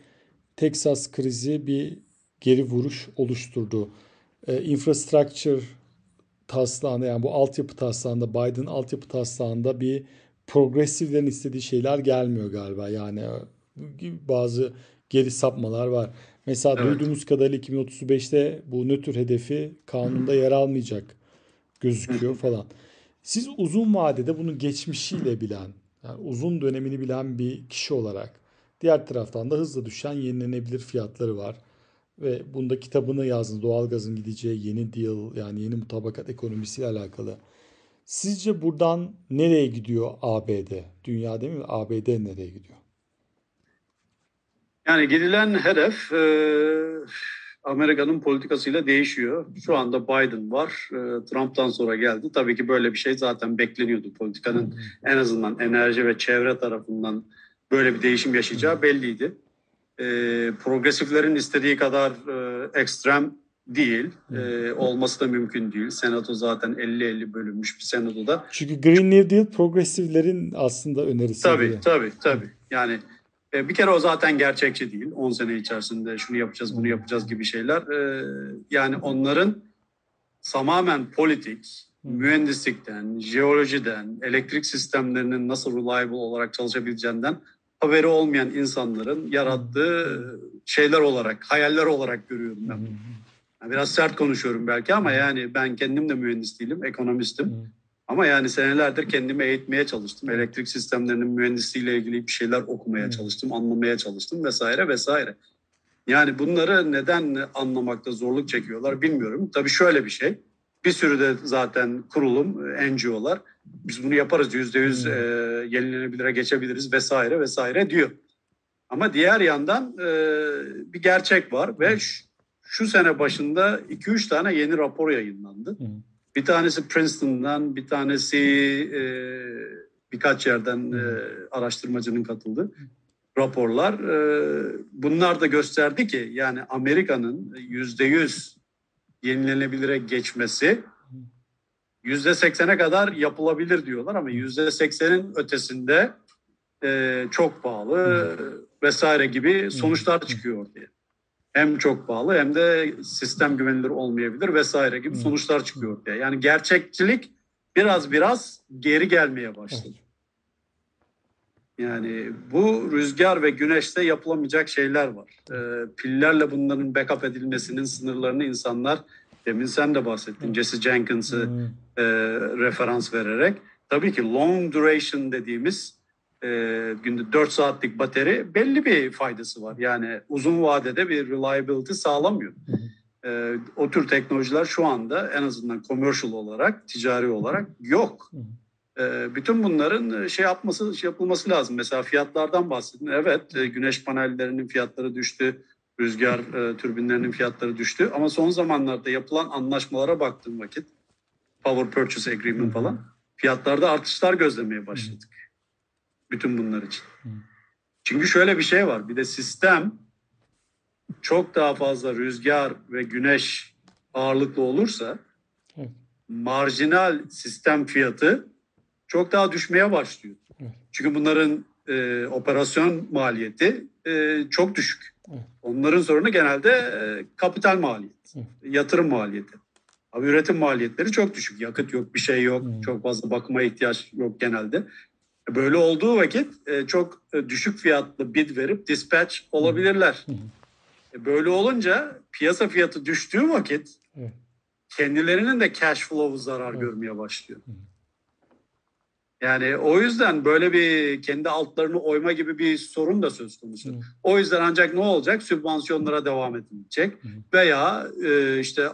Texas krizi bir geri vuruş oluşturdu. E, infrastructure taslağında yani bu altyapı taslağında Biden altyapı taslağında bir progresiflerin istediği şeyler gelmiyor galiba. Yani bazı geri sapmalar var. Mesela evet. duyduğumuz kadarıyla 2035'te bu nötr hedefi kanunda yer almayacak gözüküyor falan. Siz uzun vadede bunu geçmişiyle bilen, yani uzun dönemini bilen bir kişi olarak diğer taraftan da hızla düşen yenilenebilir fiyatları var. Ve bunda kitabını yazdınız. Doğalgazın gideceği yeni deal yani yeni mutabakat ekonomisiyle alakalı. Sizce buradan nereye gidiyor ABD? Dünya değil mi? ABD nereye gidiyor? Yani gidilen hedef e, Amerika'nın politikasıyla değişiyor. Şu anda Biden var, e, Trump'tan sonra geldi. Tabii ki böyle bir şey zaten bekleniyordu. Politikanın en azından enerji ve çevre tarafından böyle bir değişim yaşayacağı belliydi. E, progresiflerin istediği kadar e, ekstrem değil. E, olması da mümkün değil. Senato zaten 50-50 bölünmüş bir senatoda. Çünkü Green New Deal progresiflerin aslında önerisi. Tabii, diye. tabii, tabii. Yani e, bir kere o zaten gerçekçi değil. 10 sene içerisinde şunu yapacağız, bunu yapacağız gibi şeyler. E, yani onların tamamen politik, mühendislikten, jeolojiden, elektrik sistemlerinin nasıl reliable olarak çalışabileceğinden haberi olmayan insanların yarattığı şeyler olarak, hayaller olarak görüyorum ben. Yani biraz sert konuşuyorum belki ama yani ben kendim de mühendis değilim, ekonomistim. Ama yani senelerdir kendimi eğitmeye çalıştım. Elektrik sistemlerinin mühendisliğiyle ilgili bir şeyler okumaya çalıştım, anlamaya çalıştım vesaire vesaire. Yani bunları neden anlamakta zorluk çekiyorlar bilmiyorum. Tabii şöyle bir şey. Bir sürü de zaten kurulum, NGO'lar biz bunu yaparız yüzde yüz e, yenilenebilire geçebiliriz vesaire vesaire diyor. Ama diğer yandan e, bir gerçek var ve şu, şu sene başında 2-3 tane yeni rapor yayınlandı. Hı. Bir tanesi Princeton'dan, bir tanesi e, birkaç yerden e, araştırmacının katıldığı raporlar. E, bunlar da gösterdi ki yani Amerika'nın yüzde yüz yenilenebilire geçmesi yüzde seksene kadar yapılabilir diyorlar ama yüzde seksenin ötesinde e, çok pahalı vesaire gibi sonuçlar çıkıyor ortaya hem çok pahalı hem de sistem güvenilir olmayabilir vesaire gibi sonuçlar çıkıyor ortaya. Yani gerçekçilik biraz biraz geri gelmeye başladı. Yani bu rüzgar ve güneşte yapılamayacak şeyler var. E, pillerle bunların backup edilmesinin sınırlarını insanlar demin sen de bahsettin Jesse Jenkins'ı hmm. e, referans vererek. Tabii ki long duration dediğimiz e, günde 4 saatlik bateri belli bir faydası var. Yani uzun vadede bir reliability sağlamıyor. E, o tür teknolojiler şu anda en azından commercial olarak, ticari olarak yok. E, bütün bunların şey yapması, şey yapılması lazım. Mesela fiyatlardan bahsedin. Evet, e, güneş panellerinin fiyatları düştü, rüzgar e, türbinlerinin fiyatları düştü. Ama son zamanlarda yapılan anlaşmalara baktığım vakit, Power Purchase Agreement falan, fiyatlarda artışlar gözlemeye başladık. Bütün bunlar için. Çünkü şöyle bir şey var. Bir de sistem çok daha fazla rüzgar ve güneş ağırlıklı olursa marjinal sistem fiyatı çok daha düşmeye başlıyor. Çünkü bunların e, operasyon maliyeti e, çok düşük. Onların sorunu genelde e, kapital maliyet, yatırım maliyeti. Abi üretim maliyetleri çok düşük. Yakıt yok, bir şey yok. Çok fazla bakıma ihtiyaç yok genelde. Böyle olduğu vakit e, çok e, düşük fiyatlı bid verip dispatch olabilirler. E, böyle olunca piyasa fiyatı düştüğü vakit kendilerinin de cash flow'u zarar görmeye başlıyor. Yani o yüzden böyle bir kendi altlarını oyma gibi bir sorun da söz konusu. O yüzden ancak ne olacak? Sübvansiyonlara devam edilecek veya işte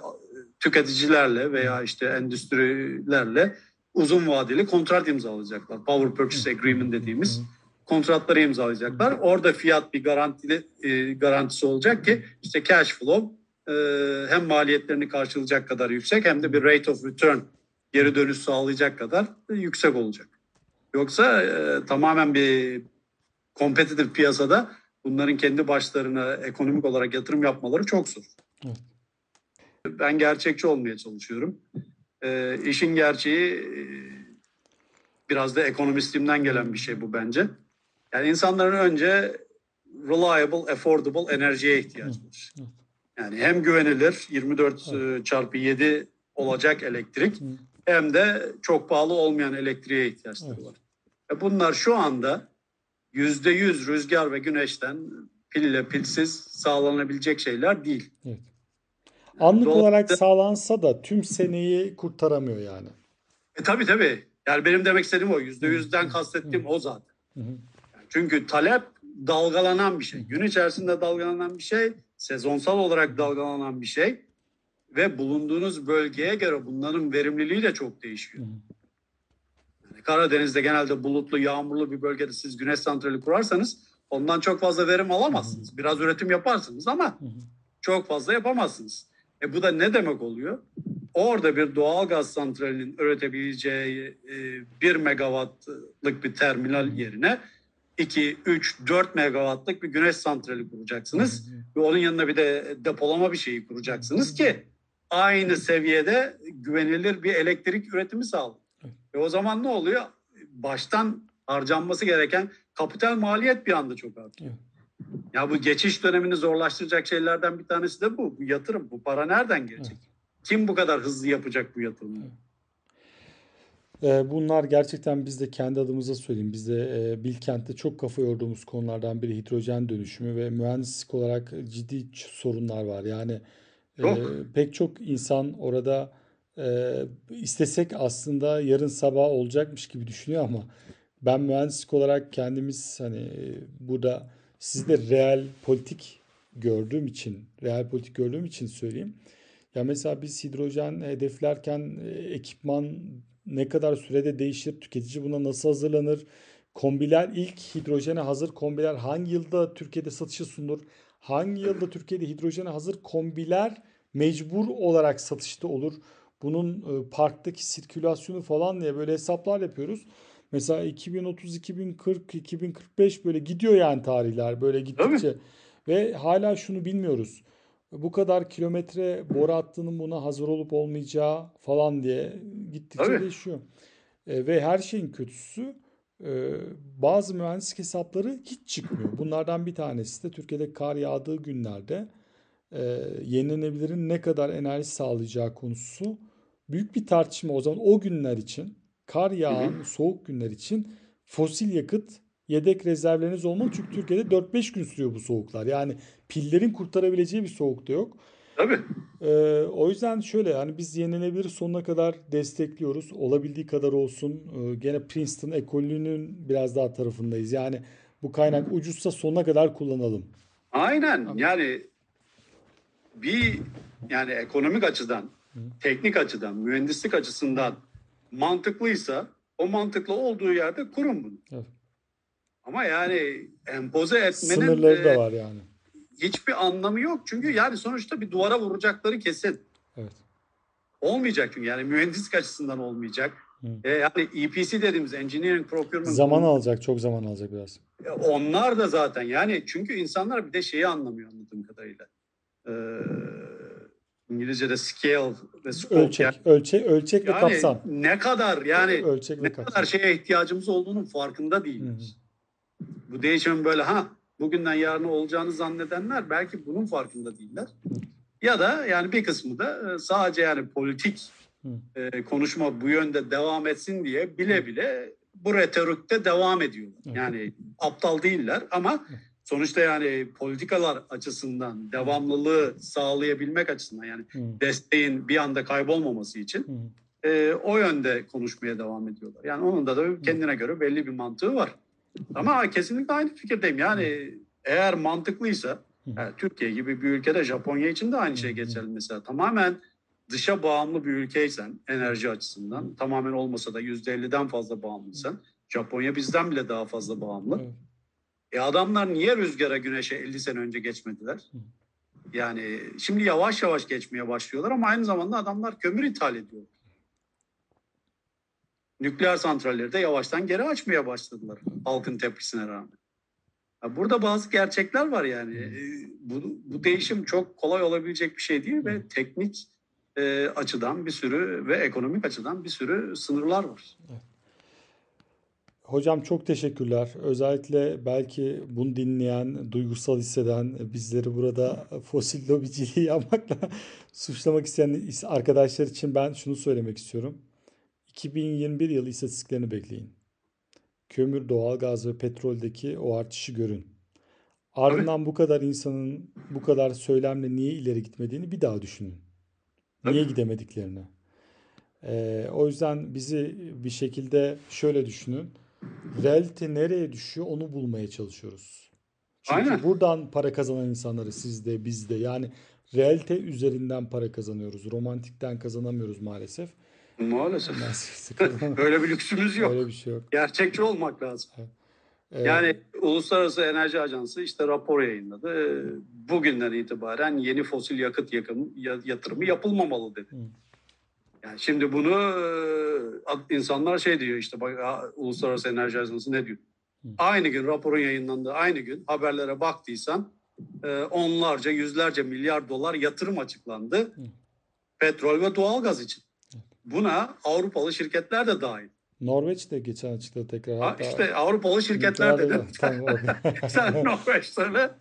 tüketicilerle veya işte endüstrilerle uzun vadeli kontrat imzalayacaklar. Power Purchase Agreement dediğimiz kontratları imzalayacaklar. Orada fiyat bir garantili e, garantisi olacak ki işte cash flow e, hem maliyetlerini karşılayacak kadar yüksek hem de bir rate of return geri dönüş sağlayacak kadar yüksek olacak. Yoksa e, tamamen bir kompetitif piyasada bunların kendi başlarına ekonomik olarak yatırım yapmaları çok zor. Ben gerçekçi olmaya çalışıyorum. E, işin gerçeği e, biraz da ekonomistliğimden gelen bir şey bu bence. Yani insanların önce reliable, affordable enerjiye ihtiyacı var. Yani hem güvenilir 24 e, çarpı 7 olacak elektrik hem de çok pahalı olmayan elektriğe ihtiyaçları var. E bunlar şu anda yüzde yüz rüzgar ve güneşten pille pilsiz sağlanabilecek şeyler değil. Evet. Anlık Dolayısıyla... olarak sağlansa da tüm seneyi kurtaramıyor yani. E tabii tabii. Yani benim demek istediğim o. Yüzde yüzden kastettiğim o zaten. Yani çünkü talep dalgalanan bir şey. Gün içerisinde dalgalanan bir şey. Sezonsal olarak dalgalanan bir şey. Ve bulunduğunuz bölgeye göre bunların verimliliği de çok değişiyor. Yani Karadeniz'de genelde bulutlu, yağmurlu bir bölgede siz güneş santrali kurarsanız ondan çok fazla verim alamazsınız. Biraz üretim yaparsınız ama çok fazla yapamazsınız. E bu da ne demek oluyor? Orada bir doğal gaz santralinin üretebileceği e, 1 megawattlık bir terminal yerine 2, 3, 4 megawattlık bir güneş santrali kuracaksınız. Ve onun yanına bir de depolama bir şeyi kuracaksınız ki aynı seviyede güvenilir bir elektrik üretimi sağlayın. Ve o zaman ne oluyor? Baştan harcanması gereken kapital maliyet bir anda çok artıyor. Ya bu geçiş dönemini zorlaştıracak şeylerden bir tanesi de bu. Bu yatırım. Bu para nereden gelecek? Evet. Kim bu kadar hızlı yapacak bu yatırımı? Ee, bunlar gerçekten biz de kendi adımıza söyleyeyim. Biz de e, Bilkent'te çok kafa yorduğumuz konulardan biri hidrojen dönüşümü ve mühendislik olarak ciddi sorunlar var. Yani e, çok. Pek çok insan orada e, istesek aslında yarın sabah olacakmış gibi düşünüyor ama ben mühendislik olarak kendimiz hani burada sizi de real politik gördüğüm için, real politik gördüğüm için söyleyeyim. Ya mesela biz hidrojen hedeflerken e, ekipman ne kadar sürede değişir, tüketici buna nasıl hazırlanır, kombiler ilk hidrojene hazır kombiler hangi yılda Türkiye'de satışa sunulur, hangi yılda Türkiye'de hidrojene hazır kombiler mecbur olarak satışta olur. Bunun e, parktaki sirkülasyonu falan diye böyle hesaplar yapıyoruz. Mesela 2030, 2040, 2045 böyle gidiyor yani tarihler böyle gittikçe. Ve hala şunu bilmiyoruz. Bu kadar kilometre boru hattının buna hazır olup olmayacağı falan diye gittikçe Tabii. değişiyor. E, ve her şeyin kötüsü e, bazı mühendislik hesapları hiç çıkmıyor. Bunlardan bir tanesi de Türkiye'de kar yağdığı günlerde e, yenilenebilirin ne kadar enerji sağlayacağı konusu büyük bir tartışma o zaman o günler için kar yağan hı hı. soğuk günler için fosil yakıt yedek rezervleriniz olmalı. Çünkü Türkiye'de 4-5 gün sürüyor bu soğuklar. Yani pillerin kurtarabileceği bir soğuk da yok. Tabii. Ee, o yüzden şöyle yani biz yenilebilir sonuna kadar destekliyoruz. Olabildiği kadar olsun. Ee, gene Princeton ekolünün biraz daha tarafındayız. Yani bu kaynak ucuzsa sonuna kadar kullanalım. Aynen. Yani bir yani ekonomik açıdan, teknik açıdan, mühendislik açısından mantıklıysa o mantıklı olduğu yerde kurun bunu. Evet. Ama yani empoze etmenin Sınırları da var yani. hiçbir anlamı yok. Çünkü yani sonuçta bir duvara vuracakları kesin. Evet. Olmayacak çünkü yani mühendislik açısından olmayacak. E, yani EPC dediğimiz Engineering Procurement Zaman alacak, çok zaman alacak biraz. E, Onlar da zaten yani çünkü insanlar bir de şeyi anlamıyor anladığım kadarıyla. Ee, İngilizce'de scale ve scope. Ölçek, Yani, ölçek, ölçek ve yani kapsam. ne kadar yani Ölçek ne kapsam. kadar şeye ihtiyacımız olduğunun farkında Hı hı. değiliz. Bu değişim böyle ha bugünden yarına olacağını zannedenler belki bunun farkında değiller. Ya da yani bir kısmı da e, sadece yani politik Hı. e, konuşma bu yönde devam etsin diye bile bile bu retorikte devam ediyorlar. Yani aptal değiller ama sonuçta yani politikalar açısından devamlılığı sağlayabilmek açısından yani Hı, desteğin bir anda kaybolmaması için hı, e, o yönde konuşmaya devam ediyorlar. Yani onun da da kendine göre belli bir mantığı var. Ama kesinlikle aynı fikirdeyim. Yani eğer mantıklıysa yani Türkiye gibi bir ülkede Japonya için de aynı şey geçerli mesela. Tamamen dışa bağımlı bir ülkeysen enerji açısından tamamen olmasa da %50'den fazla bağımlıysan Japonya bizden bile daha fazla bağımlı. Evet. E adamlar niye rüzgara güneşe 50 sene önce geçmediler? Yani şimdi yavaş yavaş geçmeye başlıyorlar ama aynı zamanda adamlar kömür ithal ediyor. Nükleer santralleri de yavaştan geri açmaya başladılar halkın tepkisine rağmen. Burada bazı gerçekler var yani. E, Bu, bu değişim çok kolay olabilecek bir şey değil ve teknik e, açıdan bir sürü ve ekonomik açıdan bir sürü sınırlar var. Hocam çok teşekkürler. Özellikle belki bunu dinleyen, duygusal hisseden, bizleri burada fosil lobiciliği yapmakla suçlamak isteyen arkadaşlar için ben şunu söylemek istiyorum. 2021 yılı istatistiklerini bekleyin. Kömür, doğalgaz ve petroldeki o artışı görün. Ardından bu kadar insanın bu kadar söylemle niye ileri gitmediğini bir daha düşünün. Niye gidemediklerini. Ee, o yüzden bizi bir şekilde şöyle düşünün. Realite nereye düşüyor onu bulmaya çalışıyoruz. Çünkü Aynen. buradan para kazanan insanları siz de biz de yani realite üzerinden para kazanıyoruz. Romantikten kazanamıyoruz maalesef. Maalesef. Öyle bir lüksümüz yok. Öyle bir şey yok. Gerçekçi olmak lazım. Ee, Yani Uluslararası Enerji Ajansı işte rapor yayınladı. Bugünden itibaren yeni fosil yakıt yakımı, ya- yatırımı yapılmamalı dedi. Hı. Yani şimdi bunu e, insanlar şey diyor işte Uluslararası Enerji Ajansı ne diyor? Aynı gün raporun yayınlandığı aynı gün haberlere baktıysan e, onlarca yüzlerce milyar dolar yatırım açıklandı. Petrol ve doğalgaz için. Buna Avrupalı şirketler de dahil. Norveç de geçen açıkladı tekrar. Ha, işte Avrupalı şirketler okey. Sen Norveç söyle.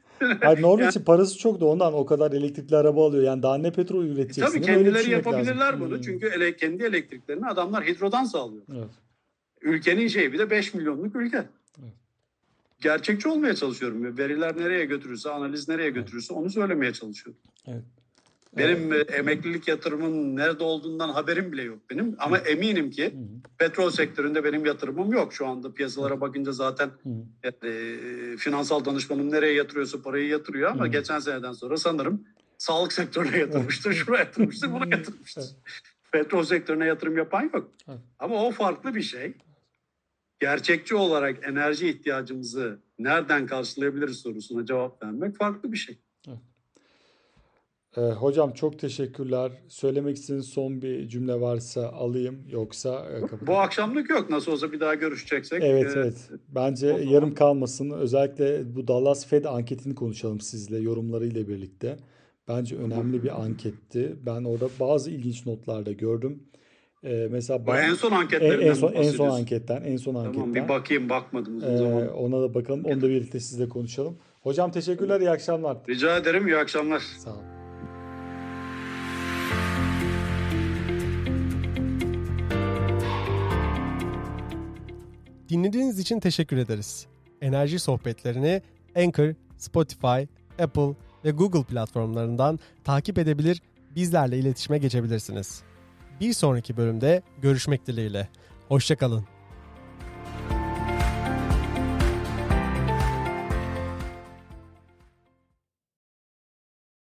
Hayır, Norveç'in parası çok da ondan o kadar elektrikli araba alıyor. Yani daha ne petrol üreteceksin? Tabii mi? Öyle kendileri yapabilirler lazım. bunu. Hmm. Çünkü ele, kendi elektriklerini adamlar hidrodan sağlıyor. Evet. Ülkenin şeyi bir de 5 milyonluk ülke. Evet. Gerçekçi olmaya çalışıyorum. Veriler nereye götürürse, analiz nereye götürürse onu söylemeye çalışıyorum. Evet. Benim e, emeklilik yatırımın nerede olduğundan haberim bile yok benim. Ama eminim ki Hı hı, petrol sektöründe benim yatırımım yok. Şu anda piyasalara bakınca zaten hı hı. e, finansal danışmanım nereye yatırıyorsa parayı yatırıyor ama Hı. geçen seneden sonra sanırım sağlık sektörüne yatırmıştır, şuraya yatırmıştır, buna yatırmıştır. Evet. Petrol sektörüne yatırım yapan yok. Evet. Ama o farklı bir şey. Gerçekçi olarak enerji ihtiyacımızı nereden karşılayabiliriz sorusuna cevap vermek farklı bir şey. Ee, hocam çok teşekkürler. Söylemek istediğiniz son bir cümle varsa alayım yoksa e, kapatayım. Bu akşamlık yok. Nasıl olsa bir daha görüşeceksek. Evet e, evet. Bence zaman- yarım kalmasın. Özellikle bu Dallas Fed anketini konuşalım sizle yorumlarıyla birlikte. Bence önemli bir anketti. Ben orada bazı ilginç notlar da gördüm. Ee, mesela ben- en son en, anketlerinden en son en son anketten en son Tamam anketten. bir bakayım bakmadım uzun Ee, zaman. ona da bakalım. Onu da birlikte sizle konuşalım. Hocam teşekkürler. iyi akşamlar. Rica ederim. İyi akşamlar. Sağ olun. Dinlediğiniz için teşekkür ederiz. enerji sohbetlerini Anchor, Spotify, Apple ve Google platformlarından takip edebilir, bizlerle iletişime geçebilirsiniz. Bir sonraki bölümde görüşmek dileğiyle. Hoşçakalın.